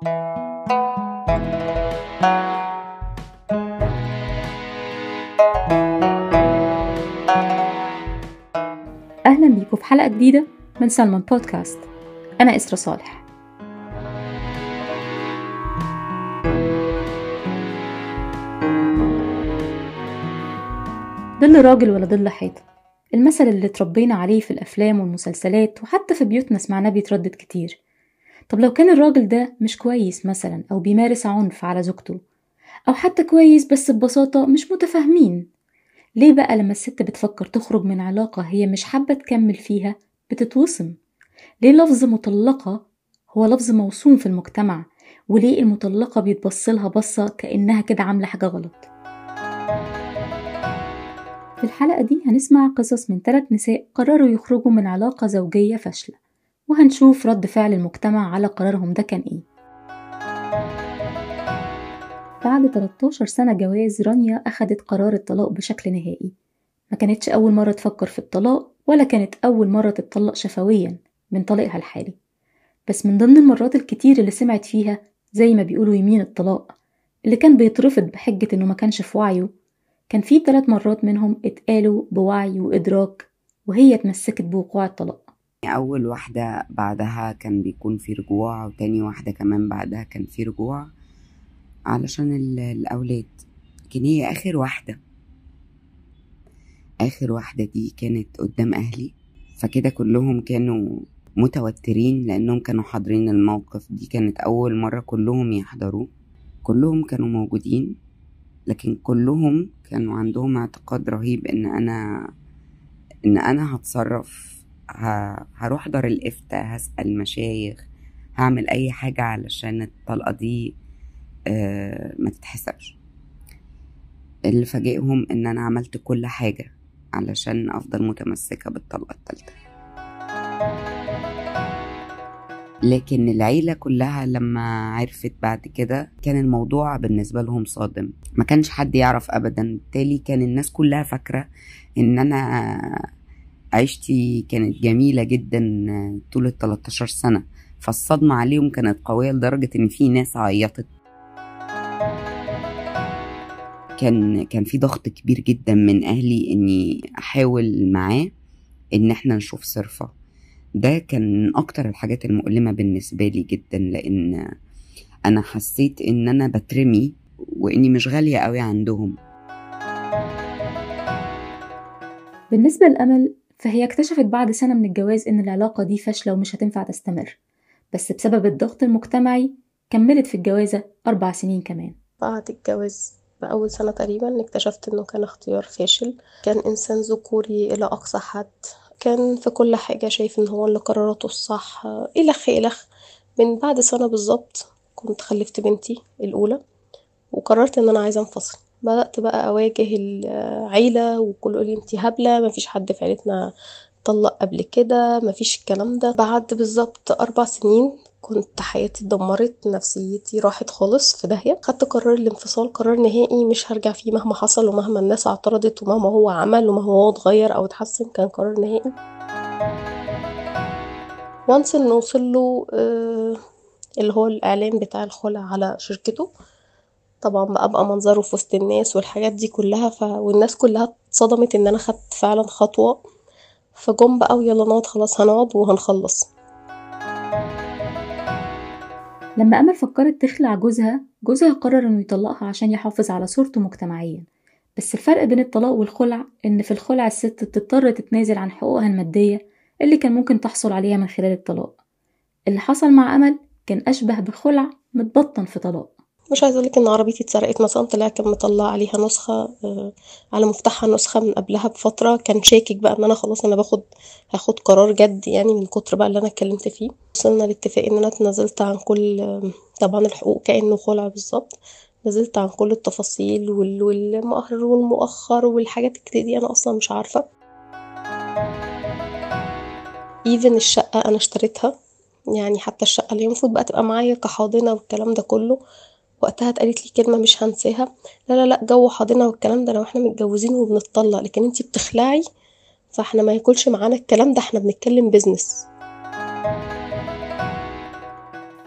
أهلا بيكم في حلقة جديدة من سلمان بودكاست. أنا إسرا صالح. ظل راجل ولا ظل حيطة المثل اللي اتربينا عليه في الأفلام والمسلسلات وحتى في بيوتنا سمعناه بيتردد كتير. طب لو كان الراجل ده مش كويس مثلا أو بيمارس عنف على زوجته أو حتى كويس بس ببساطة مش متفاهمين ليه بقى لما الست بتفكر تخرج من علاقة هي مش حابة تكمل فيها بتتوصم؟ ليه لفظ مطلقة هو لفظ موسوم في المجتمع وليه المطلقة بيتبصلها بصة كأنها كده عاملة حاجة غلط؟ في الحلقة دي هنسمع قصص من ثلاث نساء قرروا يخرجوا من علاقة زوجية فاشلة. وهنشوف رد فعل المجتمع على قرارهم ده كان إيه. بعد 13 سنة جواز رانيا أخدت قرار الطلاق بشكل نهائي. ما كانتش أول مرة تفكر في الطلاق ولا كانت أول مرة تتطلق شفويا من طليقها الحالي. بس من ضمن المرات الكتير اللي سمعت فيها زي ما بيقولوا يمين الطلاق اللي كان بيترفض بحجة إنه ما كانش في وعيه كان في ثلاث مرات منهم اتقالوا بوعي وإدراك وهي اتمسكت بوقوع الطلاق. أول واحدة بعدها كان بيكون في رجوع وتاني واحدة كمان بعدها كان في رجوع علشان الأولاد. لكن هي آخر واحدة. آخر واحدة دي كانت قدام أهلي. فكده كلهم كانوا متوترين لأنهم كانوا حاضرين الموقف دي. كانت أول مرة كلهم يحضروه. كلهم كانوا موجودين. لكن كلهم كانوا عندهم اعتقاد رهيب إن أنا إن أنا هتصرف هروح دار الافتاء هسأل مشايخ هعمل أي حاجة علشان الطلقة دي ما تتحسبش. اللي فاجئهم إن أنا عملت كل حاجة علشان أفضل متمسكة بالطلقة التالتة. لكن العيلة كلها لما عرفت بعد كده كان الموضوع بالنسبة لهم صادم. ما كانش حد يعرف أبدا. بالتالي كان الناس كلها فاكرة إن أنا عيشتي كانت جميلة جدا طول ال 13 سنة فالصدمة عليهم كانت قوية لدرجة إن في ناس عيطت. كان كان في ضغط كبير جدا من أهلي إني أحاول معاه إن إحنا نشوف صرفة. ده كان من أكتر الحاجات المؤلمة بالنسبة لي جدا لأن أنا حسيت إن أنا بترمي وإني مش غالية قوي عندهم. بالنسبة لأمل فهي اكتشفت بعد سنة من الجواز إن العلاقة دي فاشلة ومش هتنفع تستمر. بس بسبب الضغط المجتمعي كملت في الجوازة أربع سنين كمان. بعد الجواز بأول سنة تقريبا اكتشفت إنه كان اختيار فاشل. كان إنسان ذكوري إلى أقصى حد. كان في كل حاجة شايف إن هو اللي قراراته الصح إلخ إلخ من بعد سنة بالظبط كنت خلفت بنتي الأولى وقررت إن أنا عايزة أنفصل. بدأت بقى أواجه العيلة وكل يقول لي أنتي هبلة مفيش حد في عيلتنا طلق قبل كده مفيش الكلام ده. بعد بالظبط أربع سنين كنت حياتي اتدمرت نفسيتي راحت خالص في داهية. خدت قرار الانفصال قرار نهائي مش هرجع فيه مهما حصل ومهما الناس اعترضت ومهما هو عمل ومهما هو اتغير أو اتحسن كان قرار نهائي. وانس انه وصل له آه اللي هو الإعلان بتاع الخلع على شركته. طبعا بقى بقى منظره في وسط الناس والحاجات دي كلها ف... والناس كلها اتصدمت إن أنا خدت فعلا خطوة. فجم بقى ويلا نقعد خلاص هنقعد وهنخلص. لما أمل فكرت تخلع جوزها جوزها قرر إنه يطلقها عشان يحافظ على صورته مجتمعيا. بس الفرق بين الطلاق والخلع إن في الخلع الست بتضطر تتنازل عن حقوقها المادية اللي كان ممكن تحصل عليها من خلال الطلاق. اللي حصل مع أمل كان أشبه بخلع متبطن في طلاق. مش عايزة أقولك إن عربيتي اتسرقت مثلا طلع كان مطلع عليها نسخة على مفتاحها نسخة من قبلها بفترة. كان شاكك بقى إن أنا خلاص أنا باخد هاخد قرار جد يعني من كتر بقى اللي أنا اتكلمت فيه. وصلنا لاتفاق إن أنا اتنازلت عن كل طبعا الحقوق كأنه خلع بالظبط. نزلت عن كل التفاصيل والمؤخر والمؤخر والحاجات الكتير دي أنا أصلا مش عارفة. ايفن الشقة أنا اشتريتها يعني حتى الشقة اللي المفروض بقى تبقى معايا كحاضنة والكلام ده كله. وقتها اتقالت لي كلمة مش هنساها. لا لا لا جو حاضنة والكلام ده لو إحنا متجوزين وبنتطلق لكن انتي بتخلعي فاحنا ما ياكلش معانا الكلام ده إحنا بنتكلم بيزنس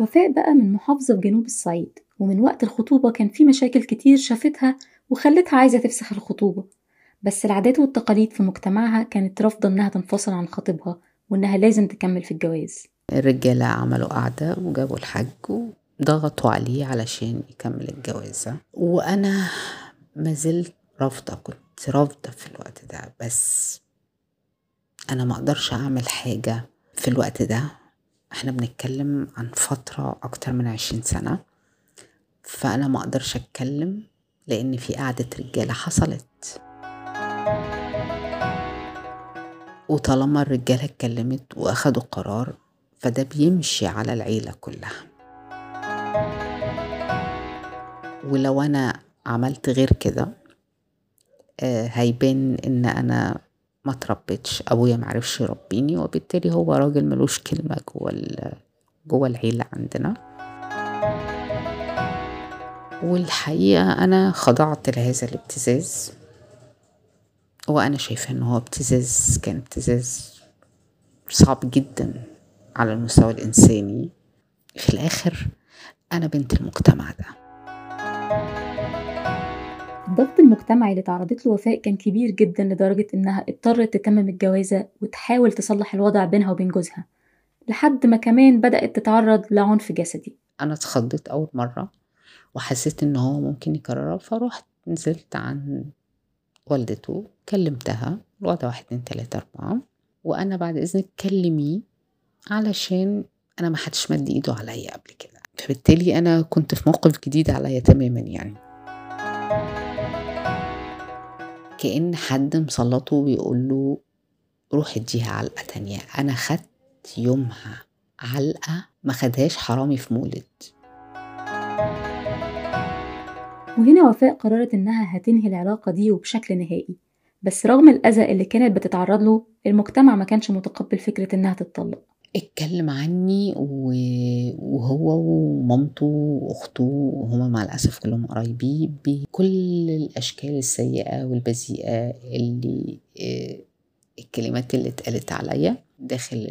وفاء بقى من محافظة في جنوب الصعيد ومن وقت الخطوبة كان في مشاكل كتير شافتها وخلتها عايزة تفسخ الخطوبة. بس العادات والتقاليد في مجتمعها كانت رافضة إنها تنفصل عن خطيبها وإنها لازم تكمل في الجواز. الرجالة عملوا قعدة وجابوا الحاج وضغطوا عليه علشان يكمل الجوازة وأنا ما زلت رافضة كنت رافضة في الوقت ده بس أنا ما أقدرش أعمل حاجة في الوقت ده. إحنا بنتكلم عن فترة أكتر من عشرين سنة فأنا ما أقدرش أتكلم لأن في قعدة رجالة حصلت. وطالما الرجالة اتكلمت وأخدوا قرار فده بيمشي على العيلة كلها. ولو أنا عملت غير كده آه، هيبان إن أنا ما تربيتش أبويا معرفش يربيني وبالتالي هو راجل ملوش كلمة جوه جوه العيلة عندنا. والحقيقة أنا خضعت لهذا الابتزاز وأنا شايفة إن هو ابتزاز كان ابتزاز صعب جدا على المستوى الإنساني. في الآخر أنا بنت المجتمع ده. الضغط المجتمعي اللي تعرضت له وفاء كان كبير جدا لدرجة إنها اضطرت تتمم الجوازة وتحاول تصلح الوضع بينها وبين جوزها لحد ما كمان بدأت تتعرض لعنف جسدي. أنا اتخضيت أول مرة وحسيت إن هو ممكن يكررها فروحت نزلت عن والدته كلمتها الوضع واحد اتنين تلاتة أربعة وأنا بعد إذنك كلميه علشان أنا ما حدش مد إيده عليا قبل كده. فبالتالي أنا كنت في موقف جديد عليا تماما يعني. كأن حد مسلطه ويقول له روح اديها علقة تانية. أنا خدت يومها علقة ما خدهاش حرامي في مولد. وهنا وفاء قررت إنها هتنهي العلاقة دي وبشكل نهائي. بس رغم الأذى اللي كانت بتتعرض له المجتمع ما كانش متقبل فكرة إنها تتطلق. اتكلم عني وهو ومامته واخته وهما مع الأسف كلهم قرايبي بكل الأشكال السيئة والبذيئة اللي آه، الكلمات اللي اتقالت عليا داخل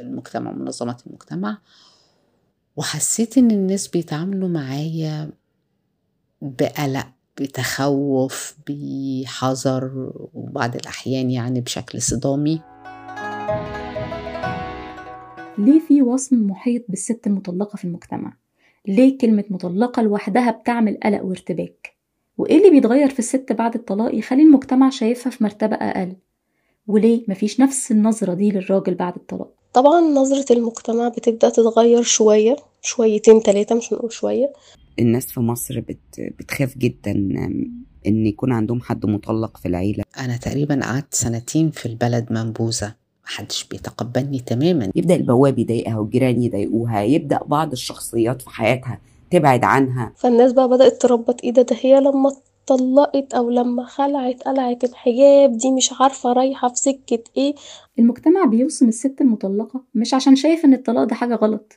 المجتمع منظمات المجتمع. وحسيت إن الناس بيتعاملوا معايا بقلق بتخوف بحذر وبعض الأحيان يعني بشكل صدامي. ليه في وصم محيط بالست المطلقة في المجتمع؟ ليه كلمة مطلقة لوحدها بتعمل قلق وارتباك؟ وإيه اللي بيتغير في الست بعد الطلاق يخلي المجتمع شايفها في مرتبة أقل؟ وليه مفيش نفس النظرة دي للراجل بعد الطلاق؟ طبعا نظرة المجتمع بتبدأ تتغير شوية شويتين تلاتة مش هنقول شوية الناس في مصر بت بتخاف جدا إن يكون عندهم حد مطلق في العيلة أنا تقريبا قعدت سنتين في البلد منبوذة محدش بيتقبلني تماما. يبدأ البواب يضايقها والجيران يضايقوها يبدأ بعض الشخصيات في حياتها تبعد عنها. فالناس بقى بدأت تربط إيه ده؟ ده هي لما اتطلقت أو لما خلعت قلعت الحجاب دي مش عارفة رايحة في سكة إيه. المجتمع بيوصم الست المطلقة مش عشان شايف إن الطلاق ده حاجة غلط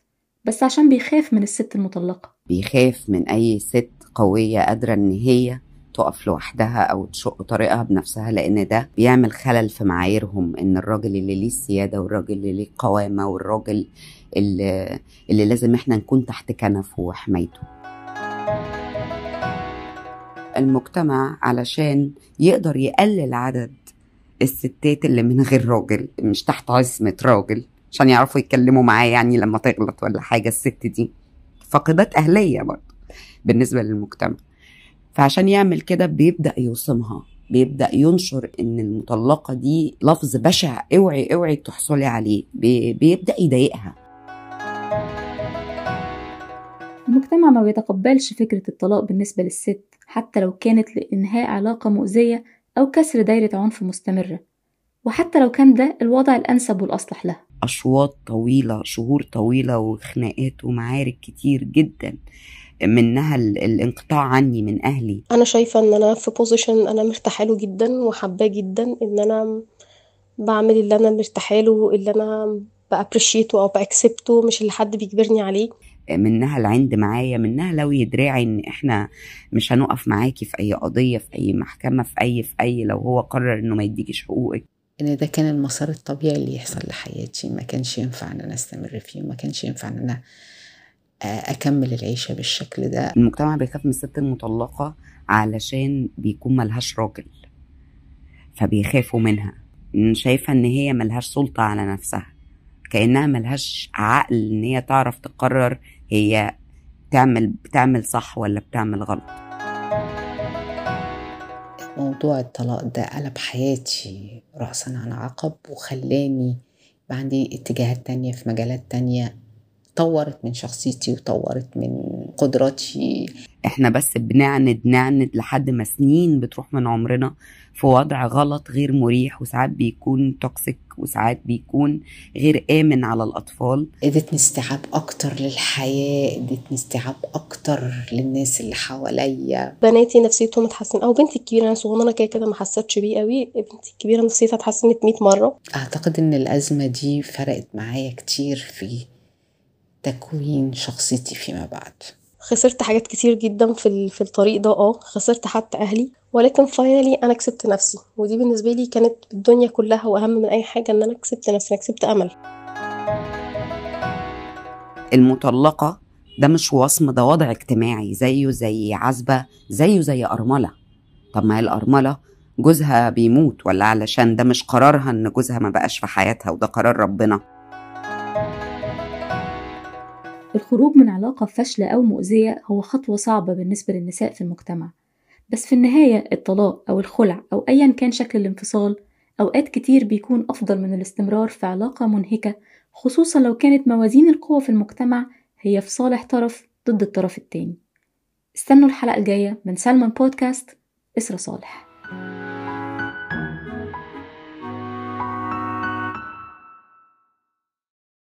بس عشان بيخاف من الست المطلقة. بيخاف من أي ست قوية قادرة إن هي تقف لوحدها أو تشق طريقها بنفسها لأن ده بيعمل خلل في معاييرهم إن الراجل اللي ليه السياده والراجل اللي ليه القوامه والراجل اللي, اللي لازم إحنا نكون تحت كنفه وحمايته. المجتمع علشان يقدر يقلل عدد الستات اللي من غير راجل مش تحت عصمة راجل عشان يعرفوا يتكلموا معاه يعني لما تغلط ولا حاجة الست دي فاقدات أهلية برضه بالنسبة للمجتمع. فعشان يعمل كده بيبدأ يوصمها بيبدأ ينشر إن المطلقة دي لفظ بشع اوعي اوعي تحصلي عليه بي- بيبدأ يضايقها. المجتمع ما بيتقبلش فكرة الطلاق بالنسبة للست حتى لو كانت لإنهاء علاقة مؤذية أو كسر دايرة عنف مستمرة. وحتى لو كان ده الوضع الأنسب والأصلح لها. أشواط طويلة شهور طويلة وخناقات ومعارك كتير جدا. منها ال- الانقطاع عني من أهلي. أنا شايفة إن أنا في بوزيشن أنا مرتاحة له جدا وحباه جدا إن أنا بعمل اللي أنا مرتاحة له اللي أنا بأبريشيته أو بأكسبته مش اللي حد بيجبرني عليه. منها العند معايا منها لو يدراعي إن إحنا مش هنقف معاكي في أي قضية في أي محكمة في أي في أي لو هو قرر إنه ما يديكيش حقوقك. إن ده كان المسار الطبيعي اللي يحصل لحياتي ما كانش ينفع إن أنا أستمر فيه وما كانش ينفع إن أنا أكمل العيشة بالشكل ده. المجتمع بيخاف من الست المطلقة علشان بيكون ملهاش راجل فبيخافوا منها. شايفة إن هي ملهاش سلطة على نفسها كأنها ملهاش عقل إن هي تعرف تقرر هي تعمل بتعمل صح ولا بتعمل غلط. موضوع الطلاق ده قلب حياتي رأسا عن عقب وخلاني عندي اتجاهات تانية في مجالات تانية طورت من شخصيتي وطورت من قدراتي. إحنا بس بنعند نعند لحد ما سنين بتروح من عمرنا في وضع غلط غير مريح وساعات بيكون توكسيك وساعات بيكون غير آمن على الأطفال. إدتني استيعاب أكتر للحياة إدتني استيعاب أكتر للناس اللي حواليا. بناتي نفسيتهم اتحسن أو بنتي الكبيرة أنا صغننة كده كده ما حسيتش بيه قوي. بنتي الكبيرة نفسيتها اتحسنت 100 مرة. أعتقد إن الأزمة دي فرقت معايا كتير في تكوين شخصيتي فيما بعد. خسرت حاجات كتير جدا في ال- في الطريق ده آه خسرت حتى أهلي. ولكن فاينلي أنا كسبت نفسي. ودي بالنسبة لي كانت الدنيا كلها وأهم من أي حاجة إن أنا كسبت نفسي أنا كسبت أمل. المطلقة ده مش وصم ده وضع اجتماعي زيه زي عزبة زيه زي أرملة. طب ما هي الأرملة جوزها بيموت ولا علشان ده مش قرارها إن جوزها ما بقاش في حياتها وده قرار ربنا. الخروج من علاقة فاشلة أو مؤذية هو خطوة صعبة بالنسبة للنساء في المجتمع. بس في النهاية الطلاق أو الخلع أو أيا كان شكل الانفصال أوقات كتير بيكون أفضل من الاستمرار في علاقة منهكة خصوصا لو كانت موازين القوى في المجتمع هي في صالح طرف ضد الطرف التاني. استنوا الحلقة الجاية من سلمان بودكاست إسرة صالح.